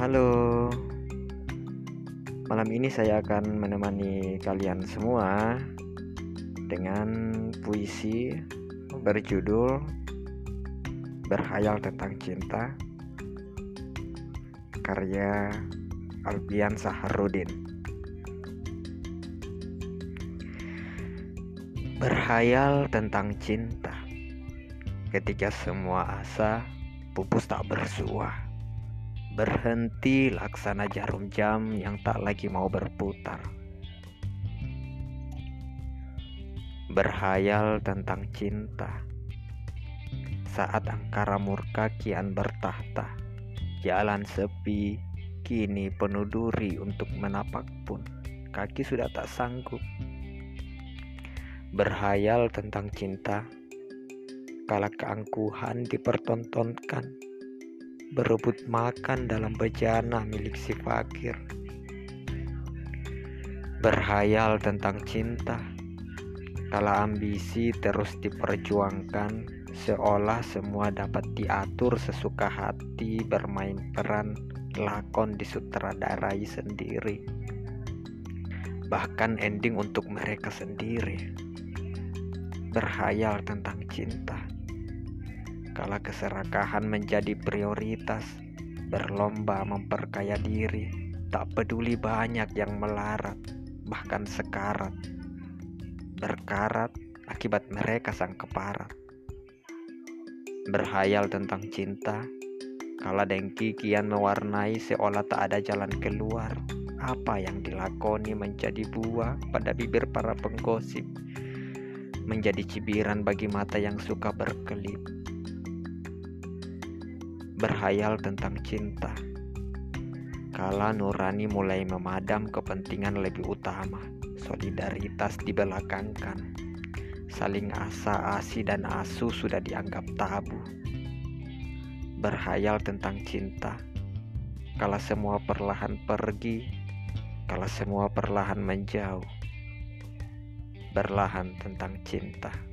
Halo, malam ini saya akan menemani kalian semua dengan puisi berjudul "Berhayal tentang Cinta" karya Alpian Saharudin. Berhayal tentang cinta ketika semua asa pupus tak bersuah. Berhenti laksana jarum jam yang tak lagi mau berputar. Berhayal tentang cinta. Saat angkara murka kian bertahta, jalan sepi kini penuh duri untuk menapak pun kaki sudah tak sanggup. Berhayal tentang cinta kala keangkuhan dipertontonkan berebut makan dalam bejana milik si fakir. Berhayal tentang cinta kala ambisi terus diperjuangkan seolah semua dapat diatur sesuka hati bermain peran lakon disutradarai sendiri. Bahkan ending untuk mereka sendiri. Berhayal tentang cinta kala keserakahan menjadi prioritas, berlomba memperkaya diri, tak peduli banyak yang melarat, bahkan sekarat, berkarat akibat mereka sang keparat. Berhayal tentang cinta, kala dengki kian mewarnai seolah tak ada jalan keluar. Apa yang dilakoni menjadi buah pada bibir para penggosip, menjadi cibiran bagi mata yang suka berkelip berhayal tentang cinta. Kala nurani mulai memadam kepentingan lebih utama, solidaritas dibelakangkan. Saling asa, asi, dan asu sudah dianggap tabu. Berhayal tentang cinta, kala semua perlahan pergi, kala semua perlahan menjauh. Berlahan tentang cinta.